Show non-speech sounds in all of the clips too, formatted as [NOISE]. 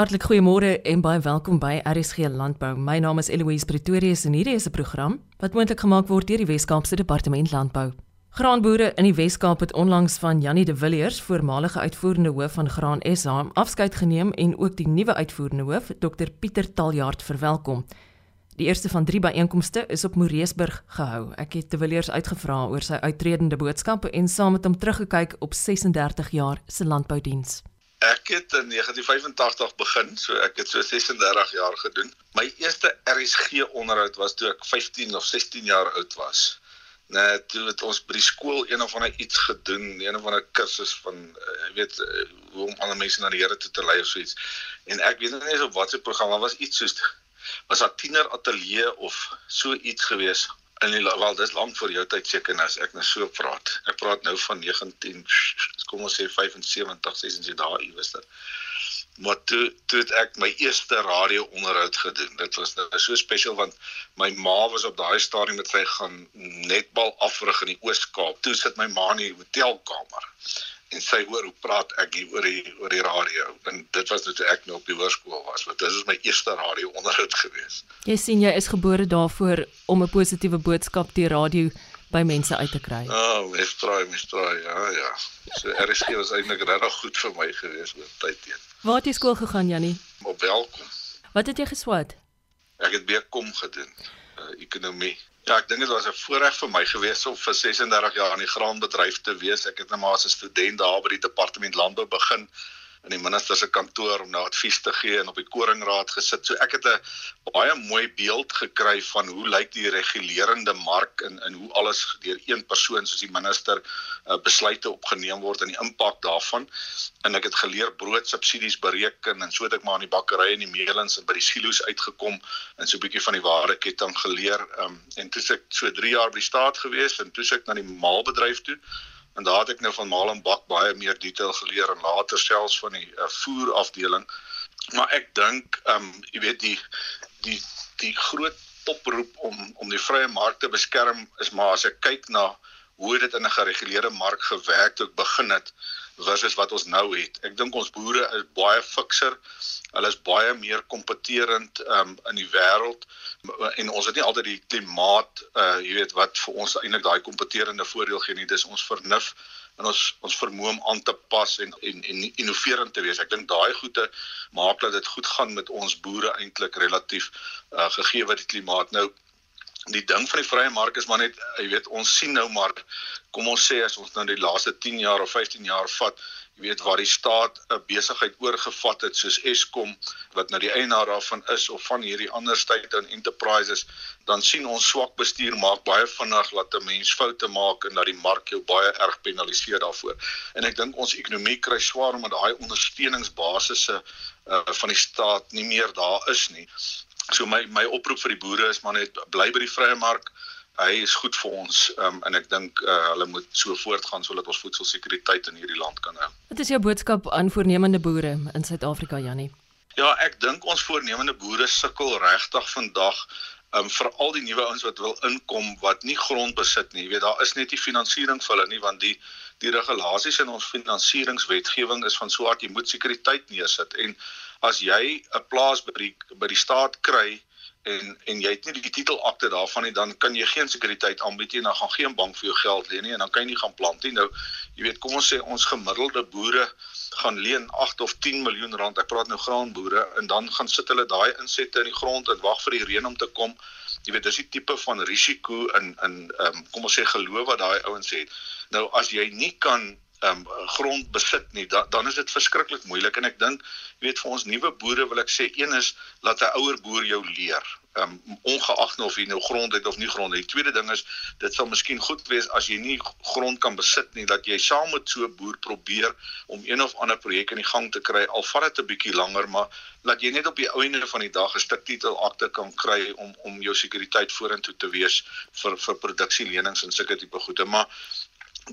Hartlik goeiemôre en baie welkom by RSG Landbou. My naam is Eloise Pretorius en hierdie is 'n program wat moontlik gemaak word deur die Wes-Kaapse Departement Landbou. Graanboere in die Wes-Kaap het onlangs van Jannie de Villiers, voormalige uitvoerende hoof van Graan SA, afskeid geneem en ook die nuwe uitvoerende hoof, Dr Pieter Taljaard, verwelkom. Die eerste van 3 byeenkomste is op Moreesburg gehou. Ek het de Villiers uitgevra oor sy uitredende boodskappe en saam met hom teruggekyk op 36 jaar se landboudiens. Ek het in 1985 begin, so ek het so 36 jaar gedoen. My eerste RSG onderhoud was toe ek 15 of 16 jaar oud was. Nee, toe het ons by die skool een of ander iets gedoen, een of ander kursus van jy uh, weet uh, hoe om ander mense na die Here toe te lei of so iets. En ek weet nie eens op watter program, maar was iets soos was 'n tiener ateljee of so iets gewees in die wel dis lank voor jou tyd seker as ek nou so praat. Ek praat nou van 19 kom ons sê 75 76 dae iewers dit. Maar toe toe het ek my eerste radio onderhoud gedoen. Dit was nou so spesiaal want my ma was op daai stadium met sy gaan netbal afrig in die Oos-Kaap. Toe sit my ma in die hotelkamer en sy hoor hoe praat ek hier oor die oor die radio en dit was toe ek nou op die hoërskool was want dit was my eerste radio onderhoud gewees. Jy sien jy is gebore daarvoor om 'n positiewe boodskap deur radio by mense uit te kry. Ah, oh, mens try, mens try. Ja, ja. So RSG was eintlik regtig goed vir my gewees oor tyd teen. Waar het jy skool gegaan, Jannie? Op Welkom. Wat het jy geswat? Ek het BCom gedoen, uh, ekonomie. Ja, ek dink dit was 'n voorreg vir my gewees om vir 36 jaar in die graanbedryf te wees. Ek het net maar as 'n student daar by die departement landbou begin in die minister se kantoor om nou advies te gee en op die koringraad gesit. So ek het 'n baie mooi beeld gekry van hoe lyk die regulerende mark en en hoe alles deur een persoon soos die minister uh, besluite opgeneem word en die impak daarvan. En ek het geleer broodsubsidies bereken en so het ek maar aan die bakkery en die meelens en by die silo's uitgekom en so 'n bietjie van die waardeketting geleer. Um, en toe ek so 3 jaar by die staat gewees en toe ek na die maalbedryf toe en daar het ek nou van Mal en Bak baie meer detail geleer en later selfs van die uh, voer afdeling. Maar ek dink ehm um, jy weet die die die groot oproep om om die vrye mark te beskerm is maar as ek kyk na hoe dit in 'n gereguleerde mark gewerk het begin het versus wat ons nou het. Ek dink ons boere is baie fikser. Hulle is baie meer kompeterend um, in die wêreld en ons het nie altyd die klimaat uh jy weet wat vir ons eintlik daai kompeterende voordeel gee nie. Dis ons vernuf en ons ons vermoë om aan te pas en en, en innoverend te wees. Ek dink daai goede maak dat dit goed gaan met ons boere eintlik relatief uh gegee wat die klimaat nou die ding van die vrye mark is maar net jy weet ons sien nou maar kom ons sê as ons nou die laaste 10 jaar of 15 jaar vat jy weet waar die staat 'n besigheid oorgevat het soos Eskom wat nou die eienaar daarvan is of van hierdie ander state and enterprises dan sien ons swak bestuur maak baie vinnig dat 'n mens foute maak en dat die mark jou baie erg penaliseer daarvoor. En ek dink ons ekonomie kry swaar omdat daai ondersteuningsbasisse uh, van die staat nie meer daar is nie So my my oproep vir die boere is maar net bly by die vrye mark. Hy is goed vir ons um, en ek dink uh, hulle moet so voortgaan sodat ons voedselsekuriteit in hierdie land kan hou. Wat is jou boodskap aan voornemende boere in Suid-Afrika, Jannie? Ja, ek dink ons voornemende boere sukkel regtig vandag um vir al die nuwe ouens wat wil inkom wat nie grond besit nie. Jy weet daar is net nie finansiering vir hulle nie want die die regulasies in ons finansieringswetgewing is van so hard jy moet sekuriteit neersit en as jy 'n plaas by die by die staat kry en en jy het nie die titelakte daarvan nie dan kan jy geen sekuriteit aanbied nie dan gaan geen bank vir jou geld leen nie en dan kan jy nie gaan plant nie. Nou jy weet kom ons sê ons gemiddelde boere gaan leen 8 of 10 miljoen rand. Ek praat nou graanboere en dan gaan sit hulle daai insette in die grond en wag vir die reën om te kom. Jy weet dis die tipe van risiko in in um, kom ons sê geloof wat daai ouens het. Nou as jy nie kan um, grond besit nie, da, dan is dit verskriklik moeilik en ek dink, jy weet vir ons nuwe boere wil ek sê een is laat 'n ouer boer jou leer. Um ongeag nou of jy nou grond het of nie grond het. Die tweede ding is dit sal miskien goed wees as jy nie grond kan besit nie dat jy saam met so 'n boer probeer om een of ander projek in die gang te kry. Al vat dit 'n bietjie langer, maar laat jy net op die einde van die dag 'n stuk titelakte kan kry om om jou sekuriteit vorentoe te wees vir vir produksielenings en sulke tipe goede. Maar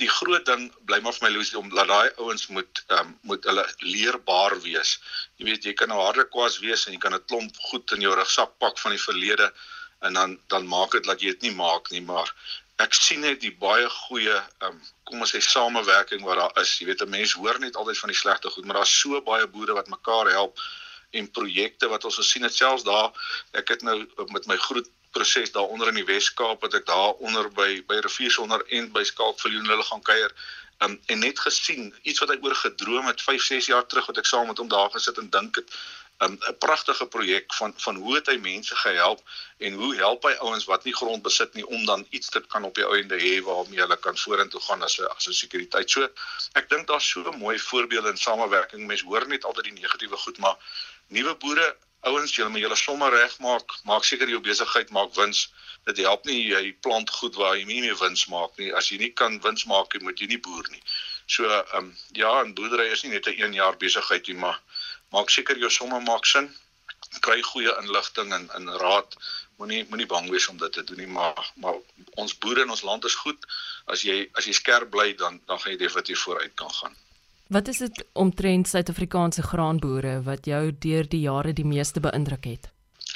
die groot ding bly maar vir my Louis om dat daai ouens moet um, moet hulle leerbaar wees. Jy weet jy kan nou harde kwas wees en jy kan 'n klomp goed in jou rugsak pak van die verlede en dan dan maak dit dat jy dit nie maak nie, maar ek sien net die baie goeie um, kom ons sê samewerking wat daar is. Jy weet 'n mens hoor net altyd van die slegte goed, maar daar's so baie boere wat mekaar help en projekte wat ons gesien het selfs daar ek het nou met my groet proses daaronder in die Wes-Kaap wat ek daar onder by by Riviersonder en by Skalkviljoen hulle gaan kuier um, en net gesien iets wat ek oor gedroom het 5 6 jaar terug wat ek saam met hom daar gesit en dink het 'n um, pragtige projek van van hoe het hy mense gehelp en hoe help hy ouens wat nie grond besit nie om dan iets te kan op die einde hê waarmee hulle kan vorentoe gaan as 'n as 'n sekuriteit. So ek dink daar's so mooi voorbeelde in samewerking. Mense hoor net altyd die negatiewe goed, maar nuwe boere, ouens, julle moet julle sommer regmaak. Maak seker jou besigheid maak wins. Dit help nie jy plant goed waar jy nie meer wins maak nie. As jy nie kan wins maak nie, moet jy nie boer nie. So ehm um, ja, 'n boerdery is nie net 'n 1 jaar besigheid nie, maar maak seker jou somme maak sin kry goeie inligting en in raad moenie moenie bang wees om dit te doen nie maar maar ons boere in ons land is goed as jy as jy skerp bly dan dan gaan jy definitief vooruit kan gaan Wat is dit omtrent Suid-Afrikaanse graanboere wat jou deur die jare die meeste beïndruk het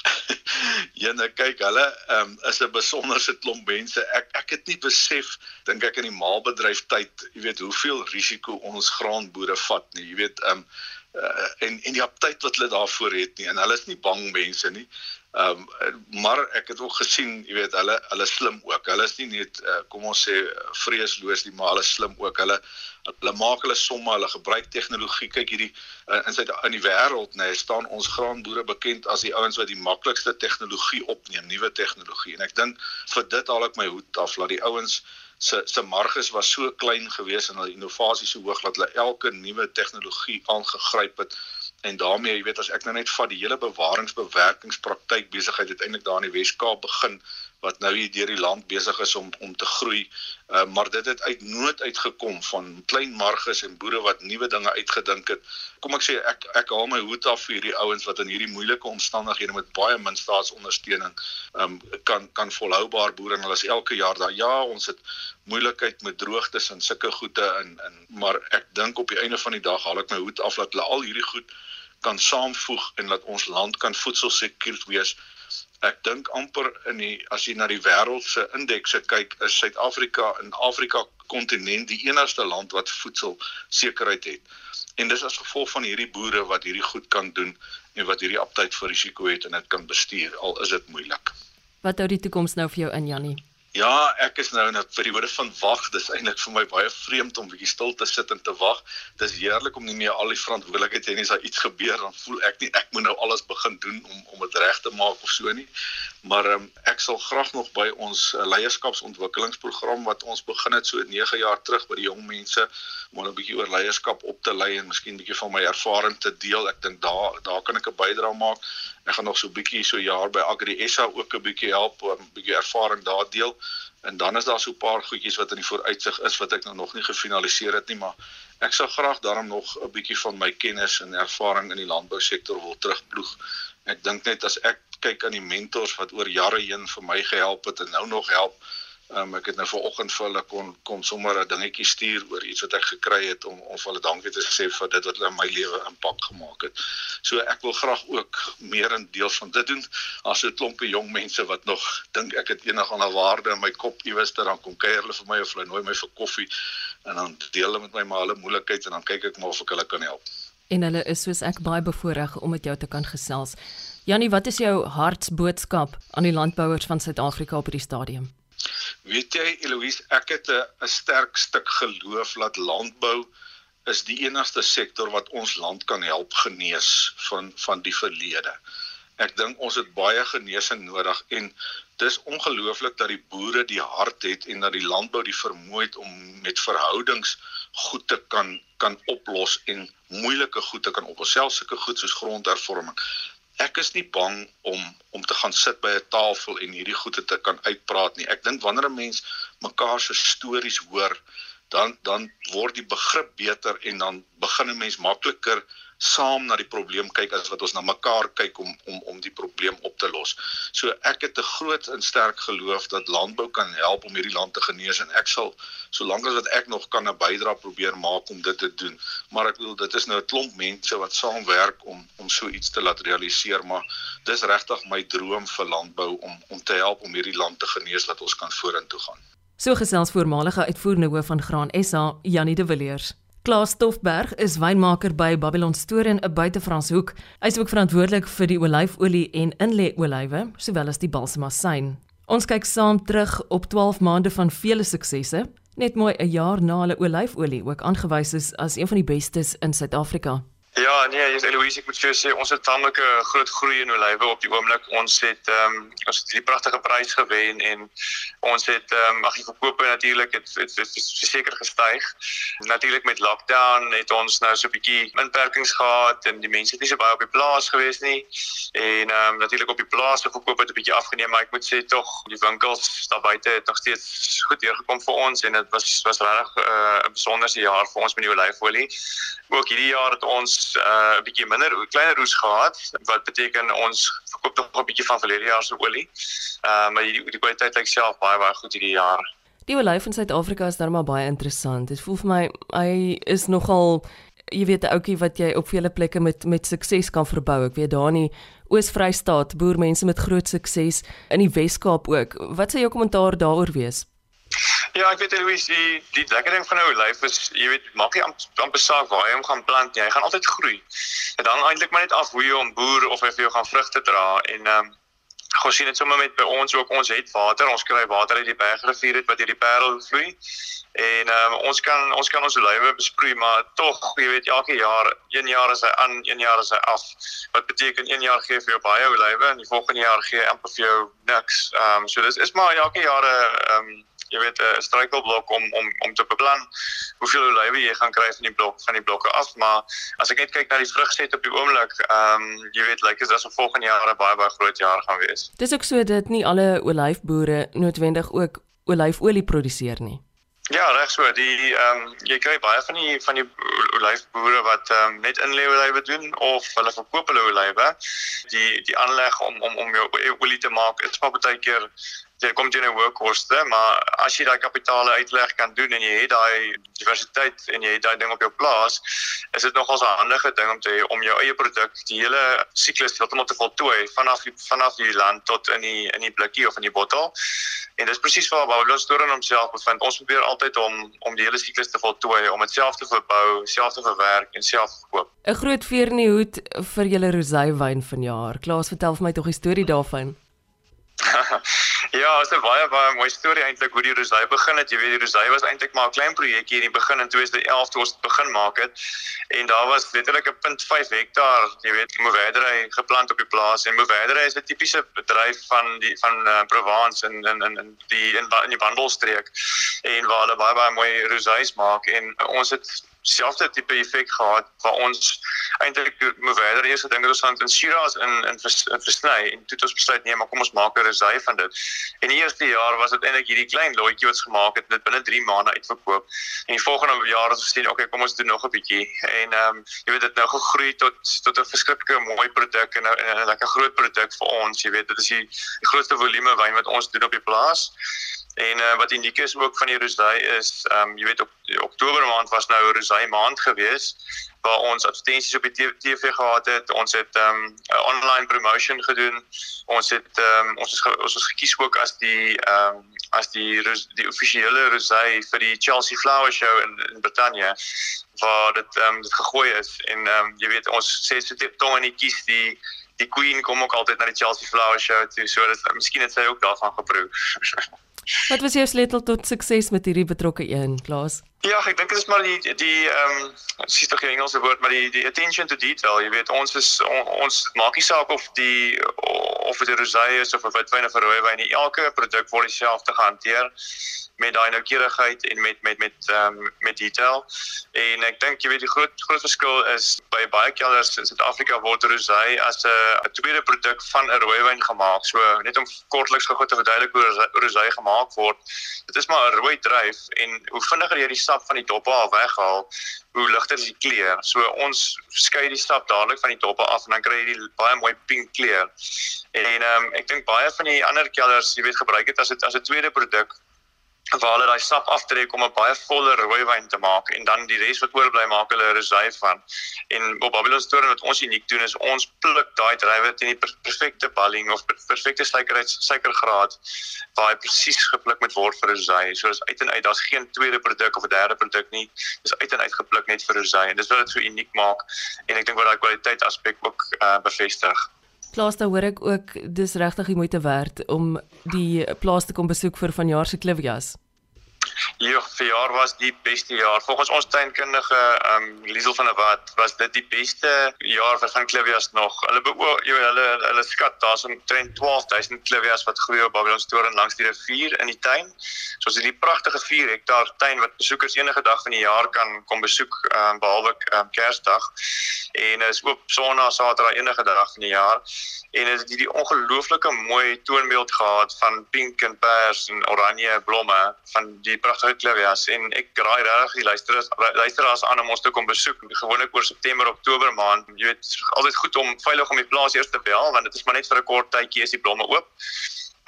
[LAUGHS] Ja, nou kyk, hulle um, is 'n besonderse klomp mense. Ek ek het nie besef dink ek in die maalbedryf tyd, jy weet, hoeveel risiko ons graanboere vat nie. Jy weet, ehm um, uh, en en die aptyd wat hulle daarvoor het nie en hulle is nie bang mense nie. Ehm um, maar ek het ook gesien, jy weet, hulle hulle slim ook. Hulle is nie net uh, kom ons sê vreesloos nie, maar hulle slim ook. Hulle hulle maak hulle somme, hulle gebruik tegnologie. Kyk hierdie uh, in sy in die wêreld, nê, nee, staan ons graanboere bekend as die ouens wat die maklikste tegnologie opneem, nuwe tegnologie. En ek dink vir dit haal ek my hoed af dat die ouens se se marges was so klein geweest en hulle innovasie so hoog dat hulle elke nuwe tegnologie aangegryp het en daarmee jy weet as ek nou net vat die hele bewaringsbewerkingspraktyk besigheid uiteindelik daar in die Wes-Kaap begin wat nou hier deur die land besig is om om te groei. Uh, maar dit het uit nood uitgekom van klein marges en boere wat nuwe dinge uitgedink het. Kom ek sê ek ek haal my hoed af vir hierdie ouens wat in hierdie moeilike omstandighede met baie min staatsondersteuning um, kan kan volhoubaar boer en hulle is elke jaar daar. Ja, ons het moeilikheid met droogtes en sulke goede en en maar ek dink op die einde van die dag haal ek my hoed af dat hulle al hierdie goed kan saamvoeg en dat ons land kan voedselsekuur wees ek dink amper in die as jy na die wêreld se indekse kyk is Suid-Afrika in Afrika kontinent die enigste land wat voedsel sekerheid het. En dis as gevolg van hierdie boere wat hierdie goed kan doen en wat hierdie aptyd vir risiko het en dit kan bestuur al is dit moeilik. Wat hou die toekoms nou vir jou in Jannie? Ja, ek is nou in 'n periode van wag. Dis eintlik vir my baie vreemd om bietjie stil te sit en te wag. Dis heerlik om nie meer al die verantwoordelikheid te hê as iets gebeur dan voel ek nie ek moet nou alles begin doen om om dit reg te maak of so nie. Maar um, ek sal graag nog by ons uh, leierskapsontwikkelingsprogram wat ons begin het so 9 jaar terug by die jong mense om 'n bietjie oor leierskap op te lei en miskien bietjie van my ervaring te deel. Ek dink daar daar kan ek 'n bydrae maak. Ek gaan nog so 'n bietjie so jaar by Agri SA ook 'n bietjie help om 'n bietjie ervaring daar deel. En dan is daar so 'n paar goedjies wat in die vooruitsig is wat ek nou nog nie gefinaliseer het nie, maar ek sou graag daarom nog 'n bietjie van my kennis en ervaring in die landbousektor wil terugploeg. Ek dink net as ek kyk aan die mentors wat oor jare heen vir my gehelp het en nou nog help, Um, ek het nou vanoggend vir hulle kon kon sommer 'n dingetjie stuur oor iets wat ek gekry het om om vir hulle dankie te sê vir dit wat hulle in my lewe impak gemaak het. So ek wil graag ook meer in deel van dit doen as so 'n klompie jong mense wat nog dink ek het enige ander waarde in my kop iewers ter dan kom kuier hulle vir my of hulle nooi my vir koffie en dan deel hulle met my maar hulle moeilikheid en dan kyk ek maar of ek hulle kan help. En hulle is soos ek baie bevoorreg om met jou te kan gesels. Jannie, wat is jou hartsboodskap aan die landbouers van Suid-Afrika op hierdie stadium? Weet jy Eloise, ek het 'n sterk stuk geloof dat landbou is die enigste sektor wat ons land kan help genees van van die verlede. Ek dink ons het baie genesing nodig en dis ongelooflik dat die boere die hart het en dat die landbou die vermoë het om met verhoudings goed te kan kan oplos en moeilike goed te kan oplos, selfs sulke goed soos grondhervorming ek is nie bang om om te gaan sit by 'n tafel en hierdie goeie te kan uitpraat nie. Ek dink wanneer 'n mens mekaar se stories hoor, dan dan word die begrip beter en dan begin 'n mens makliker saam na die probleem kyk as wat ons na mekaar kyk om om om die probleem op te los. So ek het 'n groot en sterk geloof dat landbou kan help om hierdie land te genees en ek sal solank as wat ek nog kan 'n bydrae probeer maak om dit te doen. Maar ek bedoel dit is nou 'n klomp mense wat saamwerk om om so iets te laat realiseer, maar dis regtig my droom vir landbou om om te help om hierdie land te genees dat ons kan vorentoe gaan. So gesels voormalige uitvoerende hoof van Graan SA, Janie de Villiers. Klaas Stoffberg is wynmaker by Babylon Store in 'n buitefranshoek. Hy is ook verantwoordelik vir die olyfolie en inlê olywe, sowel as die balsamasyn. Ons kyk saam terug op 12 maande van vele suksesse, net mooi 'n jaar na hulle olyfolie ook aangewys is as een van die bestes in Suid-Afrika. Ja, nee, jy's Eloise, ek moet vir jou sê ons het tamelike groot groei in olywe op die oomblik. Ons het ehm um, ons het hierdie pragtige prys gewen en ons het ehm um, ag die verkope natuurlik het het, het, het seker gestyg. Natuurlik met lockdown het ons nou so 'n bietjie inperkings gehad en die mense het nie so baie op die plaas gewees nie. En ehm um, natuurlik op die plaas se verkope het 'n bietjie afgeneem, maar ek moet sê tog die winkels daar buite het nog steeds goed deurgekom vir ons en dit was was regtig eh, 'n uh, besonderse jaar vir ons met die olyfolie. Ook hierdie jaar het ons 'n uh, bietjie minder kleiner roes gehad wat beteken ons verkoop nog 'n bietjie van verlede jaar se olie. Ehm uh, maar die die kwaliteit lyk self baie baie goed hierdie jaar. Die olyf in Suid-Afrika is darem baie interessant. Dit voel vir my hy is nogal jy weet 'n ouetjie wat jy op vele plekke met met sukses kan verbou. Ek weet daar in die Oos-Vrystaat boer mense met groot sukses in die Wes-Kaap ook. Wat sou jou kommentaar daaroor wees? Ja, ek weet Louis, die die lekker ding van nou lyf is, jy weet, maak nie amper saak waar jy hom gaan plant nie. Hy gaan altyd groei. Dit hang eintlik maar net af hoe jy hom boer of hy vir jou gaan vrugte dra en ehm um, Ons sien dit sommer met by ons ook ons het water, ons kry water uit die bergrivier uit wat hierdie Parel vloei. En um, ons kan ons kan ons olywe besproei, maar tog, jy weet, elke jaar, een jaar is hy aan, een jaar is hy af. Wat beteken een jaar gee vir jou baie olywe en die volgende jaar gee amper vir jou niks. Ehm um, so dis is maar elke jaar 'n ehm um, jy weet 'n struikelblok om om om te beplan hoeveel olywe jy gaan kry van die blok van die blokke af maar as ek net kyk na die vrugset op die oomblik ehm um, jy weet lyk like, dit asof volgende jaar 'n baie baie groot jaar gaan wees. Dis ook so dat nie alle olyfboere noodwendig ook olyfolie produseer nie. Ja, reg so. Die ehm um, jy kry baie van die van die olyfboere wat ehm um, net inlê olywe doen of hulle verkoop hulle olywe. Die die aanleg om om om jou olie te maak, is maar baie keer jy kom teen 'n hoë koste, maar as jy daai kapitale uitleg kan doen en jy het daai diversiteit en jy het daai ding op jou plaas, is dit nogals 'n handige ding om te hê om jou eie produk die hele siklus heeltemal te voltooi vanaf die, vanaf die land tot in die in die blikkie of in die bottel. En dis presies waar Babylon Store homself bevind. Ons probeer altyd om om die hele siklus te voltooi, om dit self te verbou, self te verwerk en self te koop. 'n Groot veer in die hoed vir julle rosywyn vanjaar. Klaas, vertel vir my tog die storie daarvan. [LAUGHS] ja, dit is 'n baie baie mooi storie eintlik hoe die Rosay begin het. Jy weet die Rosay was eintlik maar 'n klein projekkie in die begin in 2011 toe ons begin maak het. En daar was letterlik 'n .5 hektaar, jy weet, moederdery geplant op die plaas en moederdery is 'n tipiese bedryf van die van uh, Provence in in in die in, in die wandelstreek en waar hulle baie baie mooi rosays maak en ons het selfde tipe effek gehad waar ons eintlik moet verder eers gedink het ons gaan in Shiraz in in, vers, in versny en toe het ons besluit nee maar kom ons maak 'n resy van dit. En die eerste jaar was dit eintlik hierdie klein loetjie wat ons gemaak het net binne 3 maande uitverkoop. En die volgende jaar het ons gesien okay kom ons doen nog 'n bietjie en ehm um, jy weet dit nou gegroei tot tot 'n verskriklike mooi produk en 'n lekker groot produk vir ons, jy weet dit is die, die grootste volume wyn wat ons doen op die plaas. En uh, wat uniek is ook van die Rosay is, ehm um, jy weet op Oktober maand was nou 'n Rosay maand gewees waar ons advertensies op die TV gehad het. Ons het ehm um, 'n online promotion gedoen. Ons het ehm um, ons is ons is gekies ook as die ehm um, as die die offisiële Rosay vir die Chelsea Flower Show in in Brittanje waar dit ehm um, dit gegooi is en ehm um, jy weet ons sê so tong en die kies die die queen kom ook altyd na die Chelsea Flower Show toe. So dit miskien het sy ook daarvan geproe. [LAUGHS] Wat was jou sleutel tot sukses met hierdie betrokke een, Klaas? Ja, ek dink dit is maar die die ehm um, sies tog die Engelse woord, maar die die attention to detail. Jy weet, ons is on, ons maak nie saak of die of dit 'n rosé is of 'n witwyn of 'n rooiwyn nie. Elke produk word dieselfde gehanteer met daai noukeurigheid en met met met ehm um, met detail. En ek dink jy weet die groot groot verskil is by baie kelders in Suid-Afrika word rosé as 'n tweede produk van 'n rooiwyn gemaak. So net om kortliks gou te verduidelik hoe rosé gemaak word. Dit is maar 'n rooi druif en hoe vinniger jy die sap van die doppe af weghaal, hoe ligter is die kleur. So ons skei die sap dadelik van die doppe af en dan kry jy die baie mooi pink kleur. En ehm um, ek dink baie van die ander kelders, jy weet, gebruik dit as dit as 'n tweede produk waar hulle daai sap aftrek om 'n baie voller rooiwyn te maak en dan die res wat oorbly maak hulle 'n rosé van. En op Babylon Store wat ons uniek doen is ons pluk daai druiwe teen die perfekte balling of perfekte suikerheid suikergraad waar hy presies gepluk moet word vir rosé. So is uit en uit, daar's geen tweede produk of 'n derde produk nie. Dis uit en uit gepluk net vir rosé en dis wat dit so uniek maak en ek dink wat daai kwaliteit aspek ook uh, bevestig. Plaas daar hoor ek ook dis regtig die moeite werd om die plaas te kom besoek vir vanjaar se Clivias. Ja, vir jaar was die beste jaar. Volgens ons tuinkundige ehm um, Liesel van der Walt was dit die beste jaar vir van Clivias nog. Hulle beoog hulle hulle skat daar's omtrent 12000 Clivias wat groei op Babylon Store langs die rivier in die tuin. So as jy die pragtige 4 hektaar tuin wat besoekers enige dag van die jaar kan kom besoek ehm um, behalwe ehm um, Kersdag en is oop Sondag, Saterdag enige dag van die jaar en dit hierdie ongelooflike mooi toonbeeld gehad van pink en pers en oranje blomme van die pragtige klivias en ek raai regtig die luisteraars luisteraars aan om ons te kom besoek gewoonlik oor September Oktober maand jy weet altyd goed om veilig om die plaas eers te bel want dit is maar net vir 'n kort tydjie as die blomme oop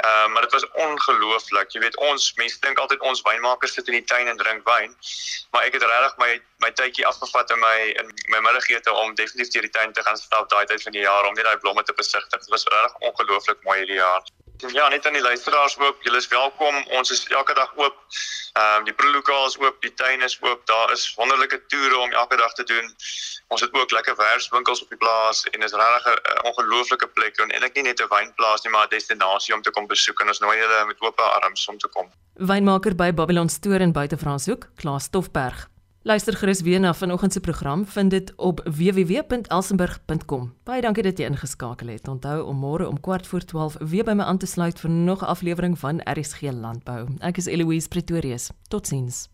Ehm uh, maar dit was ongelooflik. Jy weet ons mense dink altyd ons wynmakers sit in die tuin en drink wyn. Maar ek het regtig my my tydjie afgevat in my in my middagete om definitief deur die tuin te gaan stap daai tyd van die jaar om net daai blomme te besigtig. Dit was regtig ongelooflik mooi hierdie jaar. Ja, net aan die luisteraars ook. Julle is welkom. Ons is elke dag oop. Ehm um, die proelokaal is oop, die tuin is oop. Daar is wonderlike toere om elke dag te doen. Ons het ook lekker werkswinkels op die plaas en is regtig 'n ongelooflike plek en eintlik nie net 'n wynplaas nie, maar 'n destinasie om te kom besoek en ons nooi julle met oop arms om te kom. Wynmaker by Babylon Store in Buitefranshoek, Klaas Stoffberg. Luister gerus weer na vanoggend se program, vind dit op www.elsenburg.com. Baie dankie dat jy ingeskakel het. Onthou om môre om 12:15 weer by my aan te sluit vir nog 'n aflewering van RSG Landbou. Ek is Eloise Pretorius. Totsiens.